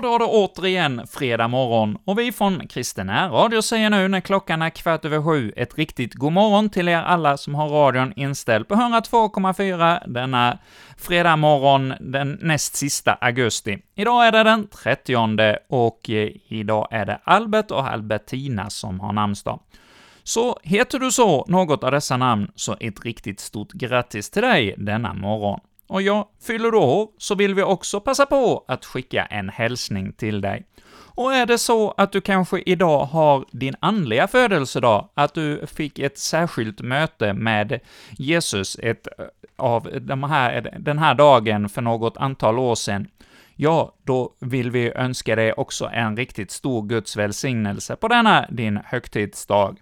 Ja, då är det återigen fredag morgon och vi från Kristen Radio säger nu när klockan är kvart över sju ett riktigt god morgon till er alla som har radion inställd på 102,4 denna fredag morgon den näst sista augusti. Idag är det den 30 och eh, idag är det Albert och Albertina som har namnsdag. Så heter du så, något av dessa namn, så ett riktigt stort grattis till dig denna morgon. Och jag fyller du år, så vill vi också passa på att skicka en hälsning till dig. Och är det så att du kanske idag har din andliga födelsedag, att du fick ett särskilt möte med Jesus ett, eh, av de här, den här dagen för något antal år sedan, ja, då vill vi önska dig också en riktigt stor Guds välsignelse på denna din högtidsdag.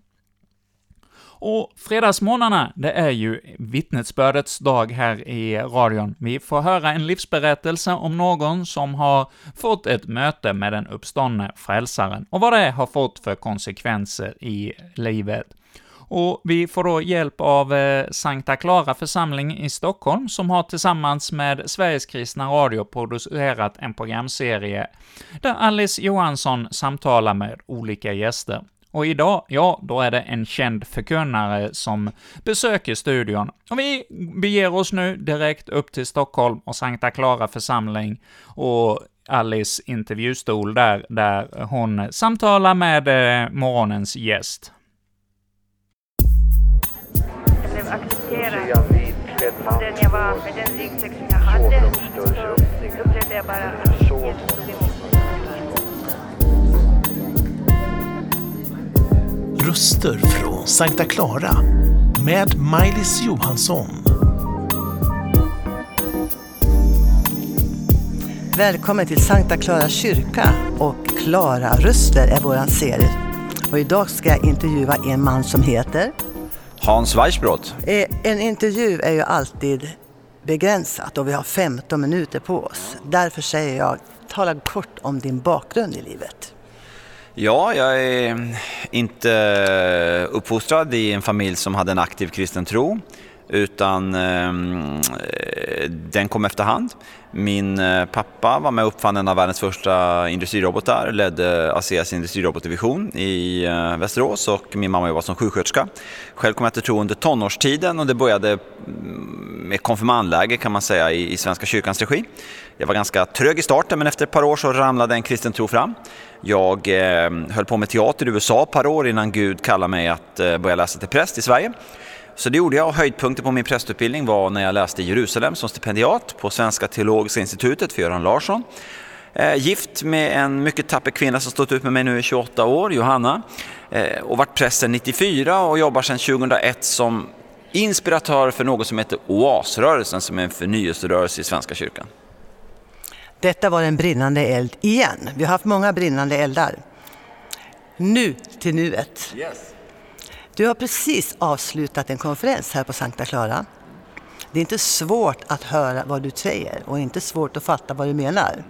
Och fredagsmorgnarna, det är ju vittnesbördets dag här i radion. Vi får höra en livsberättelse om någon som har fått ett möte med den uppståndne frälsaren, och vad det har fått för konsekvenser i livet. Och vi får då hjälp av eh, Sankta Clara församling i Stockholm, som har tillsammans med Sveriges kristna radio producerat en programserie där Alice Johansson samtalar med olika gäster. Och idag, ja, då är det en känd förkunnare som besöker studion. Och vi beger oss nu direkt upp till Stockholm och Sankta Clara församling och Alice intervjustol där, där hon samtalar med eh, morgonens gäst. Jag blev accepterad den jag var, med den ryggsäck som jag hade, så upplevde jag bara att Jesus tog emot Röster från Sankta Clara med Maj-Lis Johansson. Välkommen till Sankta Clara kyrka och Klara röster är våran serie. Och idag ska jag intervjua en man som heter Hans Weissbrott. Eh, En intervju är ju alltid begränsat och vi har 15 minuter på oss. Därför säger jag, tala kort om din bakgrund i livet. Ja, jag är inte uppfostrad i en familj som hade en aktiv kristen tro, utan ehm, eh, den kom efterhand. Min eh, pappa var med och uppfann en av världens första industrirobotar, ledde ASEAs industrirobotdivision i eh, Västerås och min mamma jobbade som sjuksköterska. Själv kom jag till tro under tonårstiden och det började mm, med konfirmandläger kan man säga i, i Svenska kyrkans regi. Jag var ganska trög i starten men efter ett par år så ramlade en kristen tro fram. Jag eh, höll på med teater i USA ett par år innan Gud kallade mig att eh, börja läsa till präst i Sverige. Så det gjorde jag och höjdpunkten på min prästutbildning var när jag läste i Jerusalem som stipendiat på Svenska Teologiska Institutet för Göran Larsson. Eh, gift med en mycket tapper kvinna som stått ut med mig nu i 28 år, Johanna. Eh, och varit präst sedan 94 och jobbar sedan 2001 som inspiratör för något som heter OAS-rörelsen som är en förnyelserörelse i Svenska kyrkan. Detta var en brinnande eld igen. Vi har haft många brinnande eldar. Nu till nuet. Du har precis avslutat en konferens här på Sankta Clara. Det är inte svårt att höra vad du säger och inte svårt att fatta vad du menar.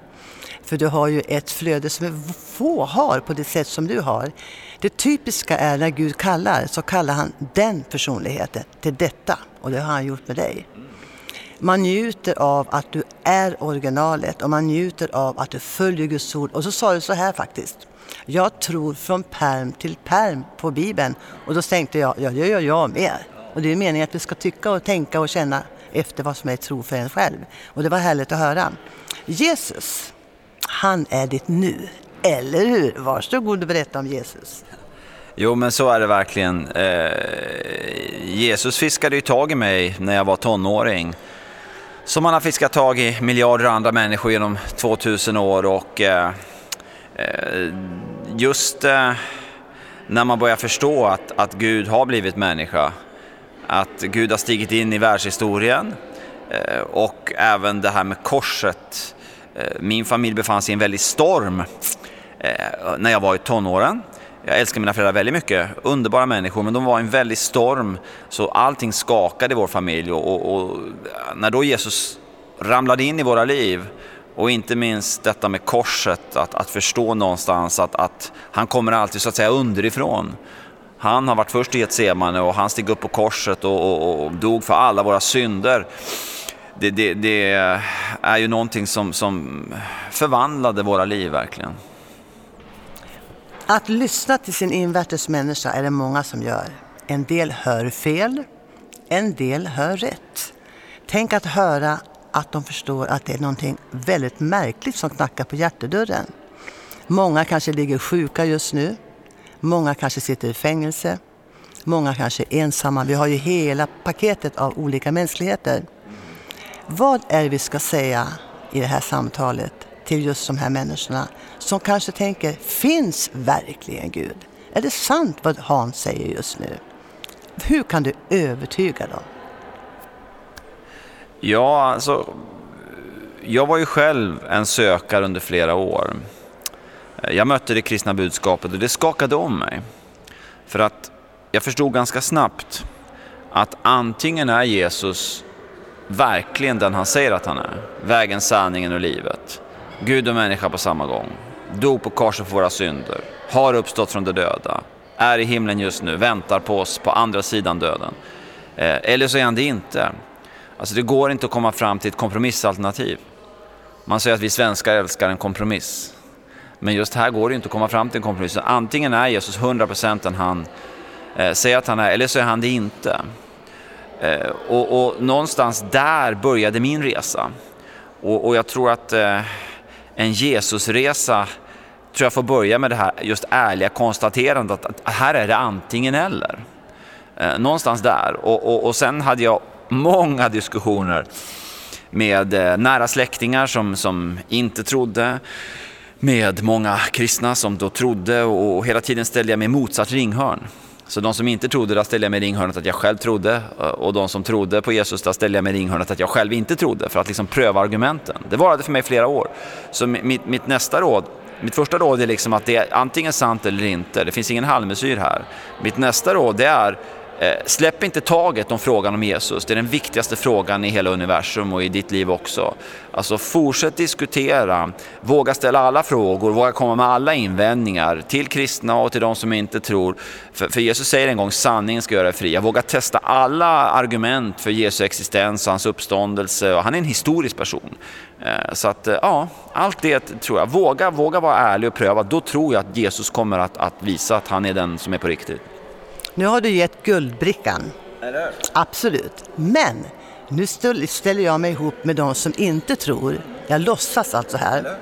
För du har ju ett flöde som få har på det sätt som du har. Det typiska är när Gud kallar så kallar han den personligheten till detta och det har han gjort med dig. Man njuter av att du är originalet och man njuter av att du följer Guds ord. Och så sa du så här faktiskt. Jag tror från perm till perm på Bibeln. Och då tänkte jag, ja det gör jag med. Och det är meningen att vi ska tycka och tänka och känna efter vad som är tro för en själv. Och det var härligt att höra. Jesus, han är ditt nu. Eller hur? Varsågod och berätta om Jesus. Jo, men så är det verkligen. Eh, Jesus fiskade ju tag i mig när jag var tonåring. Som han har fiskat tag i miljarder andra människor genom 2000 år. Och eh, eh, just eh, när man börjar förstå att, att Gud har blivit människa, att Gud har stigit in i världshistorien eh, och även det här med korset. Eh, min familj befann sig i en väldig storm eh, när jag var i tonåren. Jag älskar mina föräldrar väldigt mycket, underbara människor, men de var i en väldig storm så allting skakade i vår familj och, och, och, när då Jesus ramlade in i våra liv och inte minst detta med korset, att, att förstå någonstans att, att han kommer alltid så att säga underifrån. Han har varit först i Getsemane och han steg upp på korset och, och, och dog för alla våra synder. det, det, det är ju någonting som, som förvandlade våra liv verkligen. Att lyssna till sin invärtes människa är det många som gör. En del hör fel, en del hör rätt. Tänk att höra att de förstår att det är någonting väldigt märkligt som knackar på hjärtedörren. Många kanske ligger sjuka just nu. Många kanske sitter i fängelse. Många kanske är ensamma. Vi har ju hela paketet av olika mänskligheter. Vad är det vi ska säga i det här samtalet till just de här människorna som kanske tänker, finns verkligen Gud? Är det sant vad Hans säger just nu? Hur kan du övertyga dem? Ja, alltså, jag var ju själv en sökare under flera år. Eh, jag mötte det kristna budskapet och det skakade om mig. För att jag förstod ganska snabbt att antingen är Jesus verkligen den han säger att han är. Vägen, sanningen och livet. Gud och människa på samma gång. Dog på korset för våra synder. Har uppstått från de döda. Är i himlen just nu. Väntar på oss på andra sidan döden. Eh, eller så är han det inte. Alltså det går inte att komma fram till ett kompromissalternativ. Man säger att vi svenskar älskar en kompromiss. Men just här går det inte att komma fram till en kompromiss. Antingen är Jesus 100% den han eh, säger att han är, eller så är han det inte. Eh, och, och, någonstans där började min resa. Och, och jag tror att eh, en Jesusresa tror jag får börja med det här just ärliga konstaterandet att, att här är det antingen eller. Eh, någonstans där. Och, och, och sen hade jag många diskussioner med eh, nära släktingar som, som inte trodde, med många kristna som då trodde och hela tiden ställde jag mig i motsatt ringhörn. Så de som inte trodde, där ställde jag mig i ringhörnet att jag själv trodde eh, och de som trodde på Jesus, där ställde jag mig i ringhörnet att jag själv inte trodde för att liksom pröva argumenten. Det varade för mig flera år. Så mitt, mitt nästa råd, mitt första råd är liksom att det är antingen sant eller inte. Det finns ingen halvmesyr här. Mitt nästa råd det är Eh, släpp inte taget om frågan om Jesus. Det är den viktigaste frågan i hela universum och i ditt liv också. Alltså fortsätt diskutera, våga ställa alla frågor, våga komma med alla invändningar till kristna och till de som inte tror. För, för Jesus säger en gång sanningen ska göra dig fria. Våga testa alla argument för Jesu existens och hans uppståndelse. Och han är en historisk person. Eh, så att eh, ja, allt det tror jag. Våga, våga vara ärlig och pröva. Då tror jag att Jesus kommer att, att visa att han är den som är på riktigt. Nu har du gett guldbrickan. Eller? Absolut. Men nu ställer jag mig ihop med de som inte tror. Jag låtsas alltså här.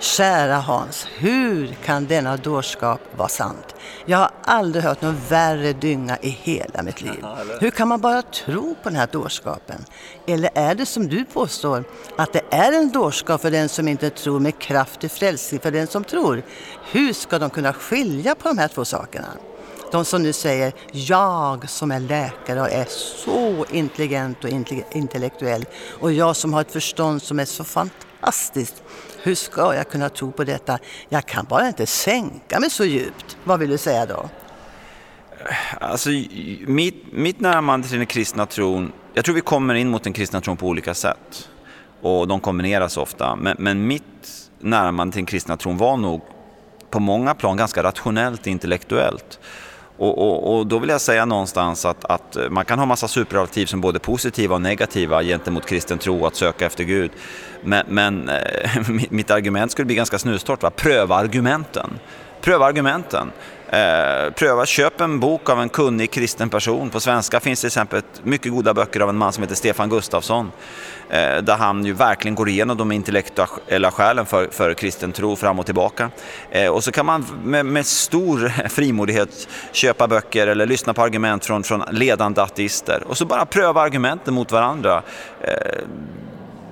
Kära Hans, hur kan denna dårskap vara sant? Jag har aldrig hört någon värre dynga i hela mitt liv. Hur kan man bara tro på den här dårskapen? Eller är det som du påstår, att det är en dårskap för den som inte tror med kraft till frälsning för den som tror? Hur ska de kunna skilja på de här två sakerna? De som nu säger jag som är läkare och är så intelligent och intellektuell och jag som har ett förstånd som är så fantastiskt. Hur ska jag kunna tro på detta? Jag kan bara inte sänka mig så djupt. Vad vill du säga då? Alltså, mitt, mitt närmande till den kristna tron, jag tror vi kommer in mot den kristna tron på olika sätt. Och de kombineras ofta. Men, men mitt närmande till den kristna tron var nog på många plan ganska rationellt intellektuellt. Och, och, och, då vill jag säga någonstans att, att man kan ha massa superlativ som både positiva och negativa gentemot kristen tro, att söka efter Gud. Men, men eh, mitt argument skulle bli ganska snustorrt, va? pröva argumenten. Pröva argumenten. Eh, pröva, köp en bok av en kunnig kristen person. På svenska finns till exempel mycket goda böcker av en man som heter Stefan Gustafsson. Eh, där han ju verkligen går igenom de intellektuella skälen för, för kristen tro fram och tillbaka. Eh, och så kan man med, med, stor frimodighet köpa böcker eller lyssna på argument från, från ledande ateister. Och så bara pröva argumenten mot varandra. Eh,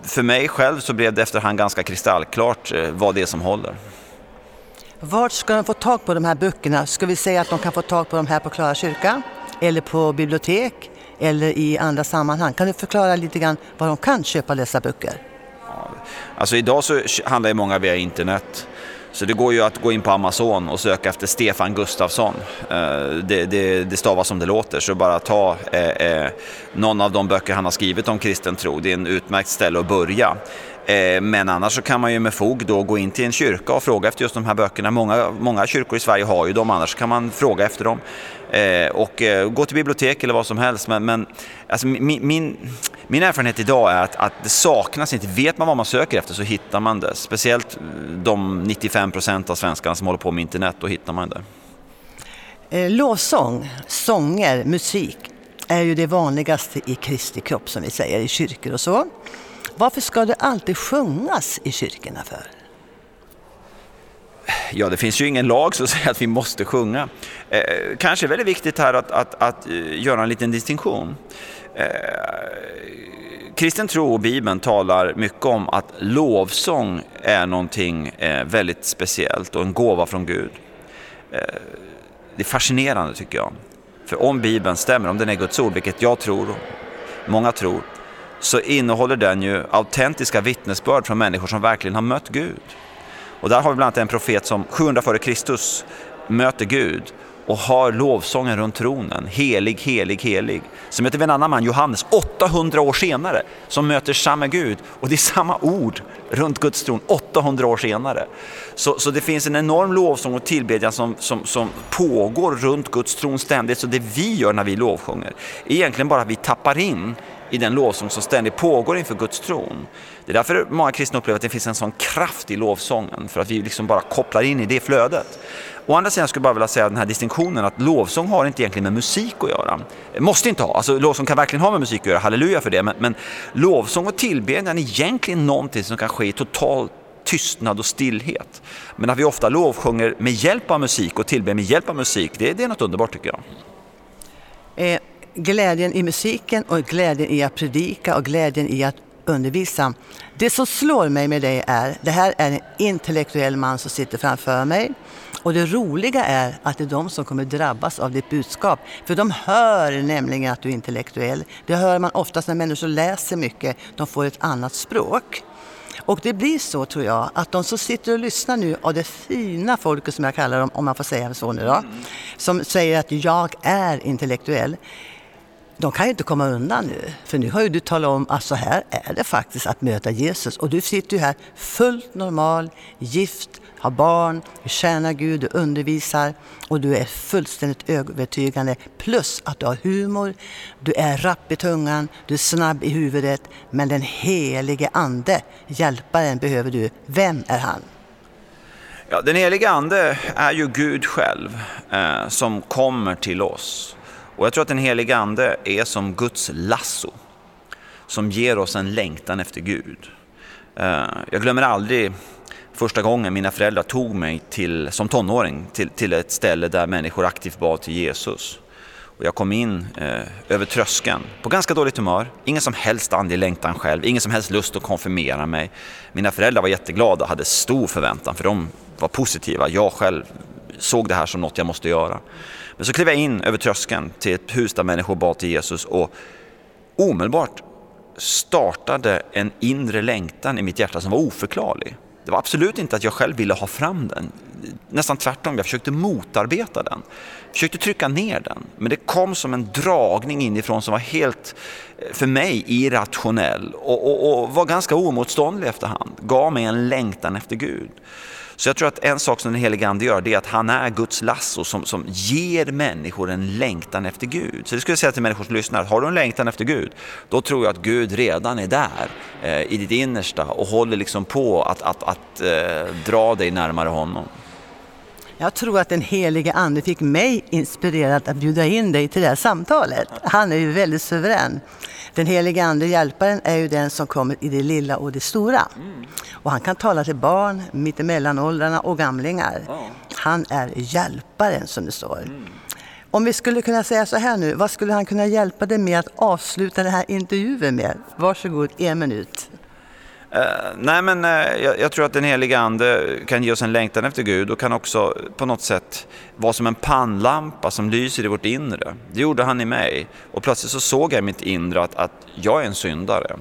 för mig själv så blev det efterhand ganska kristallklart eh, vad det är som håller. Vart ska de få tag på de här böckerna? Ska vi säga att de kan få tag på dem här på Klara kyrka? Eller på bibliotek? Eller i andra sammanhang? Kan du förklara lite grann var de kan köpa dessa böcker? Alltså idag så handlar ju många via internet. Så det går ju att gå in på Amazon och söka efter Stefan Gustafsson. Eh, det, det, det stavas som det låter, så bara ta eh, eh, någon av de böcker han har skrivit om kristen tro. Det är en utmärkt ställe att börja. Eh, men annars så kan man ju med fog då gå in till en kyrka och fråga efter just de här böckerna. Många, många kyrkor i Sverige har ju dem, annars kan man fråga efter dem. Eh, och eh, gå till bibliotek eller vad som helst. Men, men alltså, min, min, min erfarenhet idag är att, att det saknas inte. Vet man vad man söker efter så hittar man det. Speciellt de 95 procent av svenskarna som håller på med internet, då hittar man det. Lovsång, sånger, musik är ju det vanligaste i Kristi kropp som vi säger i kyrkor och så. Varför ska det alltid sjungas i kyrkorna för? Ja, det finns ju ingen lag som säger att vi måste sjunga. Eh, kanske är väldigt viktigt här att, att, att eh, göra en liten distinktion. Eh, kristen tro och Bibeln talar mycket om att lovsång är någonting eh, väldigt speciellt och en gåva från Gud. Eh, det är fascinerande tycker jag. För om Bibeln stämmer, om den är Guds ord, vilket jag tror, och många tror, så innehåller den ju autentiska vittnesbörd från människor som verkligen har mött Gud. Och där har vi bland annat en profet som 700 f.Kr. möter Gud och har lovsången runt tronen, helig, helig, helig. Så möter vi en annan man, Johannes, 800 år senare, som möter samma Gud. Och det är samma ord runt Guds tron 800 år senare. Så, så det finns en enorm lovsång och tillbedjan som, som, som pågår runt Guds tron ständigt. Så det vi gör när vi lovsjunger är egentligen bara att vi tappar in i den lovsång som ständigt pågår inför Guds tron. Det är därför många kristna upplever att det finns en sån kraft i lovsången, för att vi liksom bara kopplar in i det flödet. Å andra sidan skulle jag bara vilja säga den här distinktionen att lovsång har inte egentligen med musik att göra. Måste inte ha, alltså lovsång kan verkligen ha med musik att göra, halleluja för det, men, men lovsång och tillbedjan är egentligen någonting som kan ske i total tystnad och stillhet. Men att vi ofta lovsjunger med hjälp av musik och tillber med hjälp av musik, det, det är något underbart tycker jag. Eh, glädjen i musiken och glädjen i att predika och glädjen i att undervisa. Det som slår mig med dig är, det här är en intellektuell man som sitter framför mig. Och det roliga är att det är de som kommer drabbas av ditt budskap. För de hör nämligen att du är intellektuell. Det hör man oftast när människor läser mycket. De får ett annat språk. Och det blir så tror jag att de som sitter och lyssnar nu av det fina folket som jag kallar dem, om man får säga så nu då, som säger att jag är intellektuell de kan ju inte komma undan nu. För nu har ju du talat om att så här är det faktiskt att möta Jesus. Och du sitter ju här fullt normal, gift, har barn, du tjänar Gud, du undervisar och du är fullständigt övertygande. Plus att du har humor, du är rapp i tungan, du är snabb i huvudet. Men den helige Ande, hjälparen, behöver du. Vem är han? Ja, den helige Ande är ju Gud själv eh, som kommer till oss och jag tror att den helige Ande är som Guds lasso som ger oss en längtan efter Gud. Eh, jag glömmer aldrig första gången mina föräldrar tog mig till, som tonåring till, till ett ställe där människor aktivt bad till Jesus. Och jag kom in eh, över tröskeln på ganska dåligt humör, ingen som helst andlig längtan själv, ingen som helst lust att konfirmera mig. Mina föräldrar var jätteglada och hade stor förväntan för de var positiva. Jag själv såg det här som något jag måste göra. Men så klev jag in över tröskeln till ett hus där människor bad till Jesus och omedelbart startade en inre längtan i mitt hjärta som var oförklarlig. Det var absolut inte att jag själv ville ha fram den. Nästan tvärtom, jag försökte motarbeta den. Jag försökte trycka ner den. Men det kom som en dragning inifrån som var helt, eh, för mig, irrationell och, och, och var ganska oemotståndlig efterhand. Gav mig en längtan efter Gud. Så jag tror att en sak som den helige Ande gör, det är att han är Guds lasso som, som ger människor en längtan efter Gud. Så det skulle jag säga till människor som lyssnar, har du en längtan efter Gud, då tror jag att Gud redan är där eh, i ditt innersta och håller liksom på att, att, att eh, dra dig närmare honom. Jag tror att den helige Ande fick mig inspirerad att bjuda in dig till det här samtalet. Han är ju väldigt suverän. Den helige Ande, hjälparen, är ju den som kommer i det lilla och det stora. Och han kan tala till barn, mittemellan åldrarna och gamlingar. Han är hjälparen som det står. Om vi skulle kunna säga så här nu, vad skulle han kunna hjälpa dig med att avsluta den här intervjun med? Varsågod, en minut. Uh, nej men uh, jag, jag, tror att den heliga Ande kan ge oss en längtan efter Gud och kan också på något sätt vara som en pannlampa som lyser i vårt inre. Det gjorde han i mig och plötsligt så såg jag i mitt inre att, att jag är en syndare.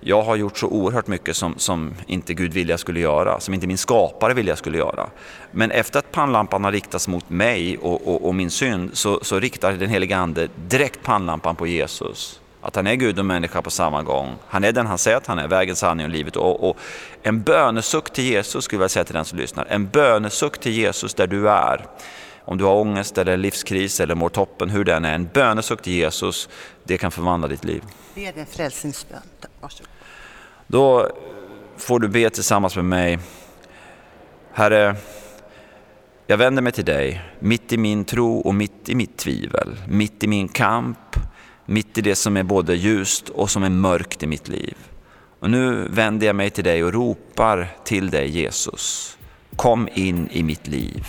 Jag har gjort så oerhört mycket som, som inte Gud ville jag skulle göra, som inte min skapare ville jag skulle göra. Men efter att pannlampan har riktats mot mig och, och, och min synd så, så riktar den heliga Ande direkt pannlampan på Jesus att han är Gud och människa på samma gång. Han är den han säger att han är, vägen, sanningen och livet. Och, och en bönesuck till Jesus skulle jag säga till den som lyssnar. En bönesuck till Jesus där du är. Om du har ångest eller livskris eller mår toppen, hur den är. En bönesuck till Jesus, det kan förvandla ditt liv. Är en frälsningsbön. Varsågod. Då får du be tillsammans med mig. Herre, jag vänder mig till dig mitt i min tro och mitt i mitt tvivel, mitt i min kamp, mitt i det som är både ljust och som är mörkt i mitt liv. Och nu vänder jag mig till dig och ropar till dig Jesus. Kom in i mitt liv.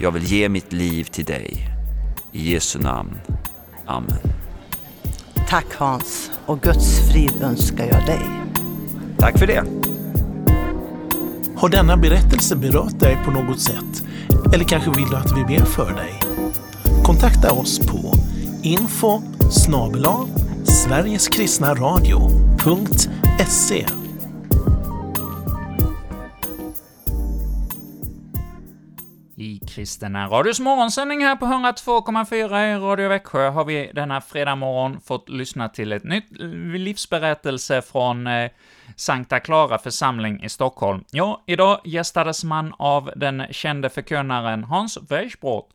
Jag vill ge mitt liv till dig. I Jesu namn. Amen. Tack Hans och Guds frid önskar jag dig. Tack för det. Har denna berättelse berört dig på något sätt? Eller kanske vill du att vi ber för dig? Kontakta oss på info snabel-a sverigeskristnaradio.se I Kristna Radios morgonsändning här på 102,4 i Radio Växjö har vi denna fredag morgon fått lyssna till ett nytt livsberättelse från eh, Sankta Clara församling i Stockholm. Ja, idag gästades man av den kände förkunnaren Hans Weichbrot,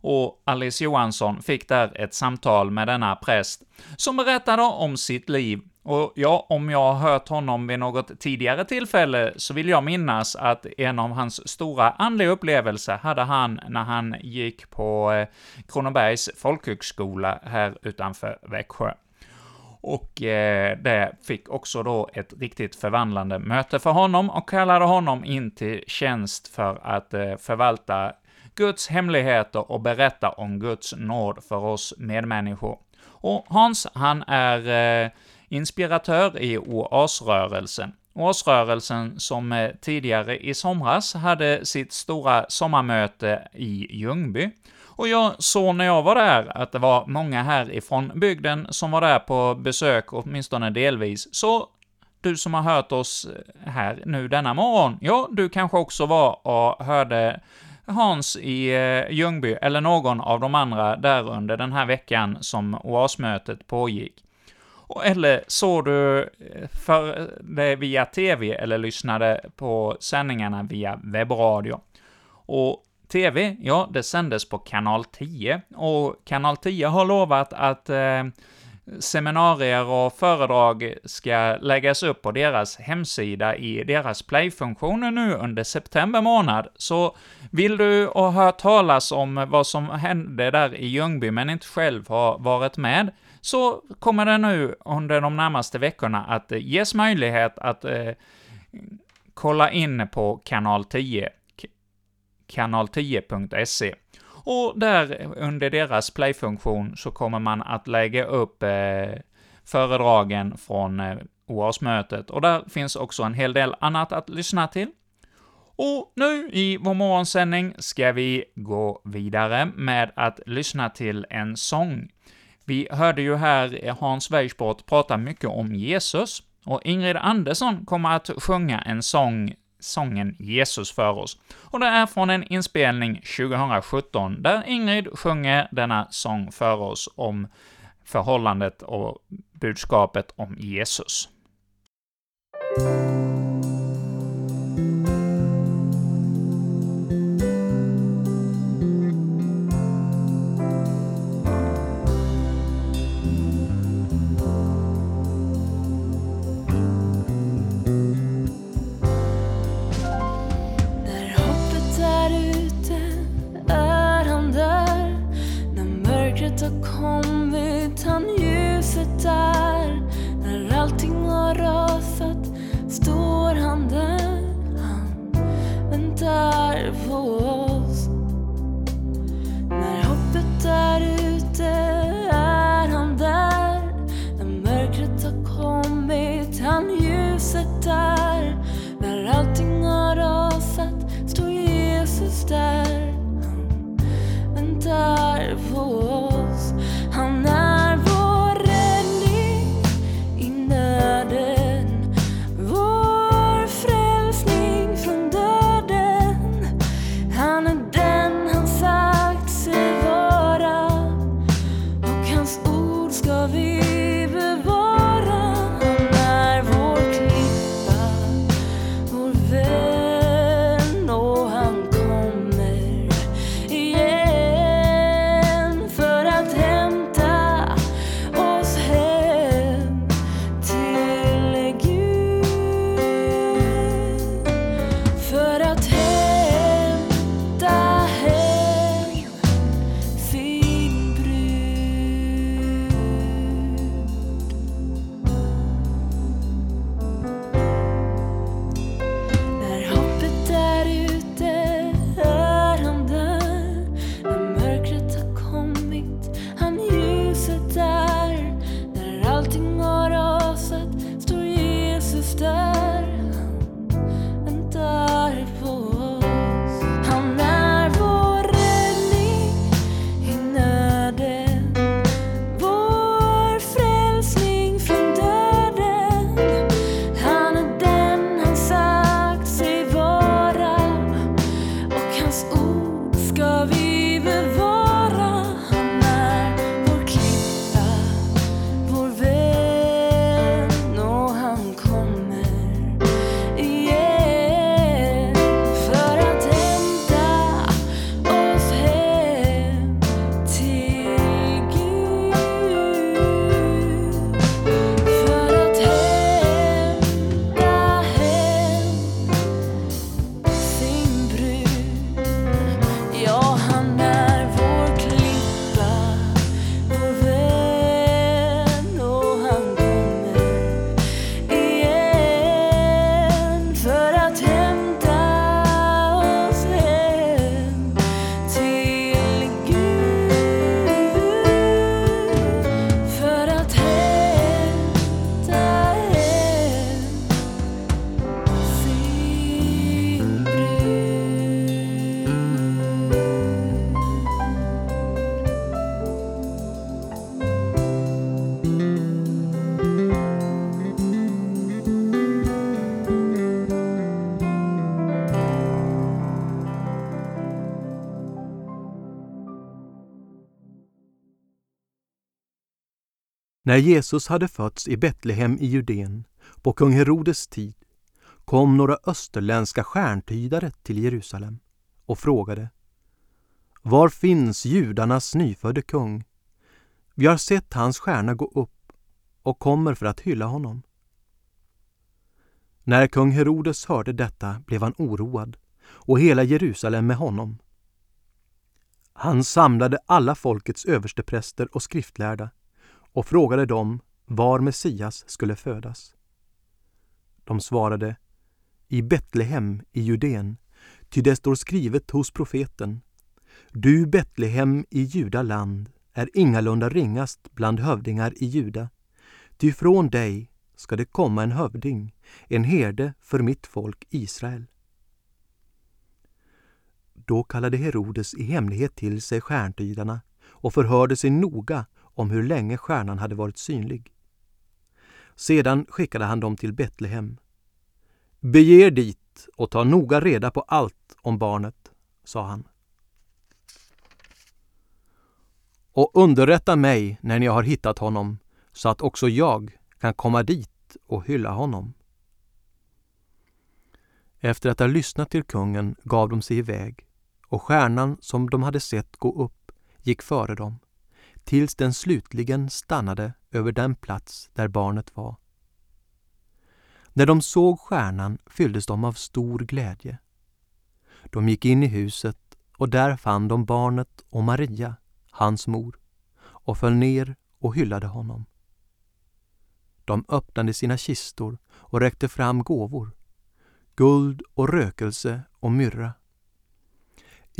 och Alice Johansson fick där ett samtal med denna präst, som berättade om sitt liv. Och ja, om jag har hört honom vid något tidigare tillfälle så vill jag minnas att en av hans stora andliga upplevelser hade han när han gick på eh, Kronobergs folkhögskola här utanför Växjö. Och eh, det fick också då ett riktigt förvandlande möte för honom och kallade honom in till tjänst för att eh, förvalta Guds hemligheter och berätta om Guds nåd för oss medmänniskor. Och Hans, han är eh, inspiratör i OAS-rörelsen. OAS-rörelsen som eh, tidigare i somras hade sitt stora sommarmöte i Ljungby. Och jag såg när jag var där att det var många härifrån bygden som var där på besök, åtminstone delvis, så du som har hört oss eh, här nu denna morgon, ja, du kanske också var och hörde Hans i eh, Ljungby, eller någon av de andra där under den här veckan som OAS-mötet pågick. Eller såg du eh, för det via TV eller lyssnade på sändningarna via webbradio. Och TV, ja, det sändes på kanal 10, och kanal 10 har lovat att eh, seminarier och föredrag ska läggas upp på deras hemsida i deras playfunktioner nu under september månad. Så vill du ha hört talas om vad som hände där i Ljungby, men inte själv har varit med, så kommer det nu under de närmaste veckorna att ges möjlighet att eh, kolla in på kanal 10, kanal10.se. Och där under deras playfunktion så kommer man att lägga upp eh, föredragen från eh, OAS-mötet, och där finns också en hel del annat att lyssna till. Och nu i vår morgonsändning ska vi gå vidare med att lyssna till en sång. Vi hörde ju här Hans Weichbort prata mycket om Jesus, och Ingrid Andersson kommer att sjunga en sång sången Jesus för oss. Och det är från en inspelning 2017, där Ingrid sjunger denna sång för oss om förhållandet och budskapet om Jesus. När Jesus hade fötts i Betlehem i Judeen på kung Herodes tid kom några österländska stjärntydare till Jerusalem och frågade Var finns judarnas nyfödde kung? Vi har sett hans stjärna gå upp och kommer för att hylla honom. När kung Herodes hörde detta blev han oroad och hela Jerusalem med honom. Han samlade alla folkets överstepräster och skriftlärda och frågade dem var Messias skulle födas. De svarade i Betlehem i Judeen, ty det står skrivet hos profeten. Du Betlehem i Juda land är ingalunda ringast bland hövdingar i Juda, ty från dig ska det komma en hövding, en herde för mitt folk Israel. Då kallade Herodes i hemlighet till sig stjärntydarna och förhörde sig noga om hur länge stjärnan hade varit synlig. Sedan skickade han dem till Betlehem. Bege er dit och ta noga reda på allt om barnet, sa han. Och underrätta mig när ni har hittat honom, så att också jag kan komma dit och hylla honom. Efter att ha lyssnat till kungen gav de sig iväg och stjärnan som de hade sett gå upp gick före dem tills den slutligen stannade över den plats där barnet var. När de såg stjärnan fylldes de av stor glädje. De gick in i huset och där fann de barnet och Maria, hans mor, och föll ner och hyllade honom. De öppnade sina kistor och räckte fram gåvor, guld och rökelse och myrra.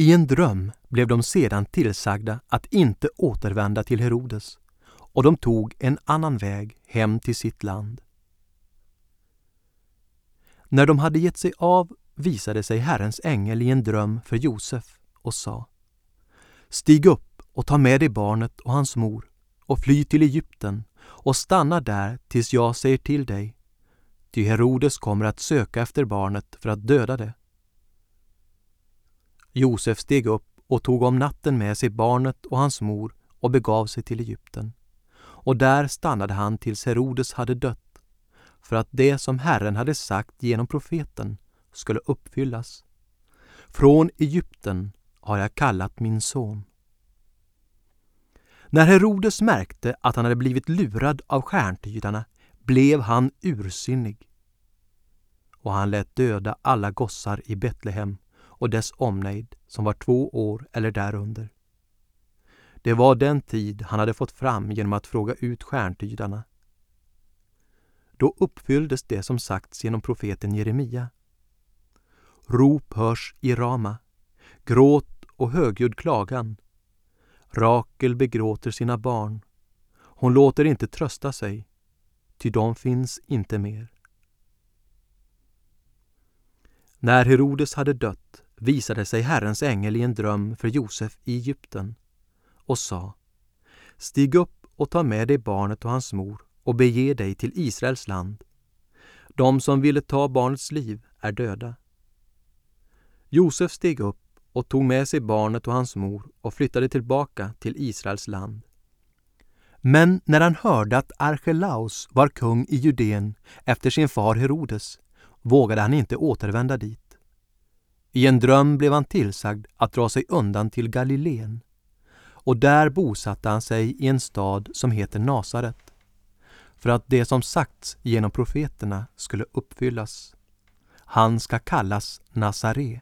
I en dröm blev de sedan tillsagda att inte återvända till Herodes och de tog en annan väg hem till sitt land. När de hade gett sig av visade sig Herrens ängel i en dröm för Josef och sa Stig upp och ta med dig barnet och hans mor och fly till Egypten och stanna där tills jag säger till dig. Ty Herodes kommer att söka efter barnet för att döda det. Josef steg upp och tog om natten med sig barnet och hans mor och begav sig till Egypten. Och där stannade han tills Herodes hade dött, för att det som Herren hade sagt genom profeten skulle uppfyllas. Från Egypten har jag kallat min son. När Herodes märkte att han hade blivit lurad av stjärntydarna blev han ursinnig. Och han lät döda alla gossar i Betlehem och dess omnejd som var två år eller därunder. Det var den tid han hade fått fram genom att fråga ut stjärntydarna. Då uppfylldes det som sagts genom profeten Jeremia. Rop hörs i Rama, gråt och högljudd klagan. Rakel begråter sina barn. Hon låter inte trösta sig, ty de finns inte mer. När Herodes hade dött visade sig Herrens ängel i en dröm för Josef i Egypten och sa Stig upp och ta med dig barnet och hans mor och bege dig till Israels land. De som ville ta barnets liv är döda. Josef steg upp och tog med sig barnet och hans mor och flyttade tillbaka till Israels land. Men när han hörde att Archelaus var kung i Judeen efter sin far Herodes vågade han inte återvända dit. I en dröm blev han tillsagd att dra sig undan till Galileen och där bosatte han sig i en stad som heter Nasaret för att det som sagts genom profeterna skulle uppfyllas. Han ska kallas Nazare.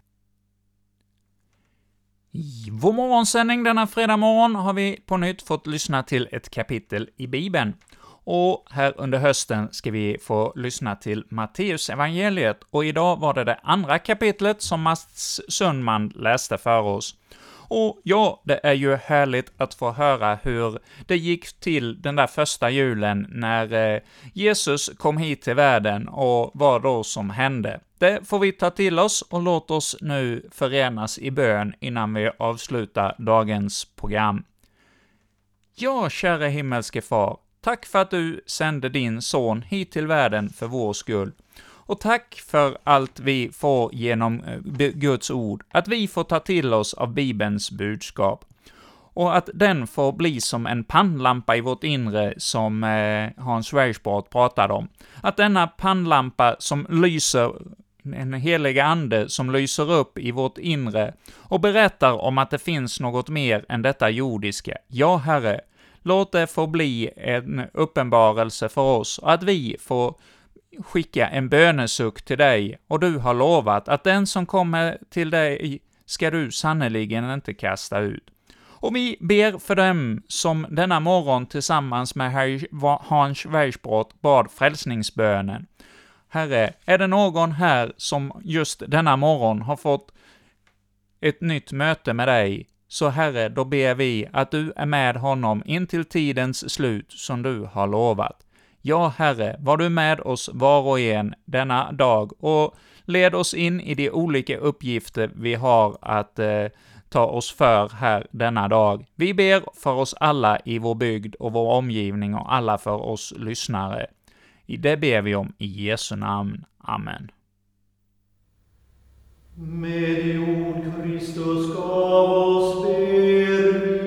I vår morgonsändning denna fredag morgon har vi på nytt fått lyssna till ett kapitel i Bibeln. Och här under hösten ska vi få lyssna till Matteus evangeliet och idag var det det andra kapitlet som Mats Sundman läste för oss. Och ja, det är ju härligt att få höra hur det gick till den där första julen när eh, Jesus kom hit till världen och vad då som hände. Det får vi ta till oss och låt oss nu förenas i bön innan vi avslutar dagens program. Ja, käre himmelske Far, Tack för att du sände din son hit till världen för vår skull. Och tack för allt vi får genom eh, Guds ord, att vi får ta till oss av Bibelns budskap. och att den får bli som en pannlampa i vårt inre, som eh, Hans Weissbrot pratade om. Att denna pannlampa som lyser en helig ande som lyser upp i vårt inre och berättar om att det finns något mer än detta jordiska. Ja, Herre, låt det få bli en uppenbarelse för oss, att vi får skicka en bönesuck till dig, och du har lovat att den som kommer till dig ska du sannerligen inte kasta ut. Och vi ber för dem som denna morgon tillsammans med Hans Weissbrott bad frälsningsbönen. Herre, är det någon här som just denna morgon har fått ett nytt möte med dig, så Herre, då ber vi att du är med honom in till tidens slut som du har lovat. Ja, Herre, var du med oss var och en denna dag och led oss in i de olika uppgifter vi har att eh, ta oss för här denna dag. Vi ber för oss alla i vår bygd och vår omgivning och alla för oss lyssnare. I det ber vi om i Jesu namn. Amen. Medium Christus cavos per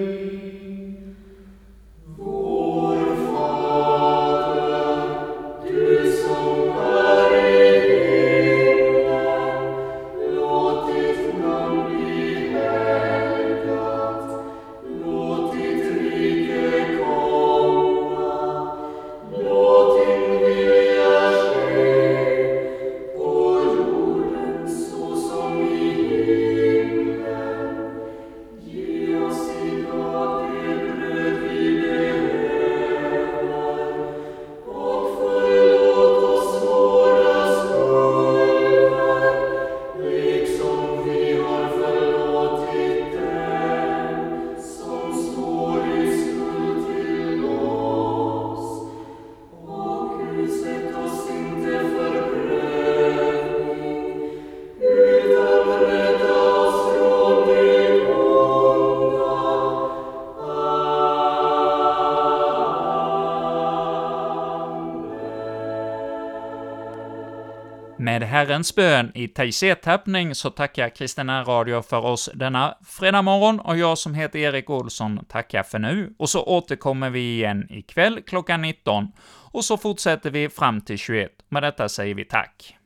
Med Herrens bön i Taizé-tappning så tackar Kristina Radio för oss denna fredag morgon och jag som heter Erik Olsson tackar för nu, och så återkommer vi igen ikväll klockan 19, och så fortsätter vi fram till 21. Med detta säger vi tack.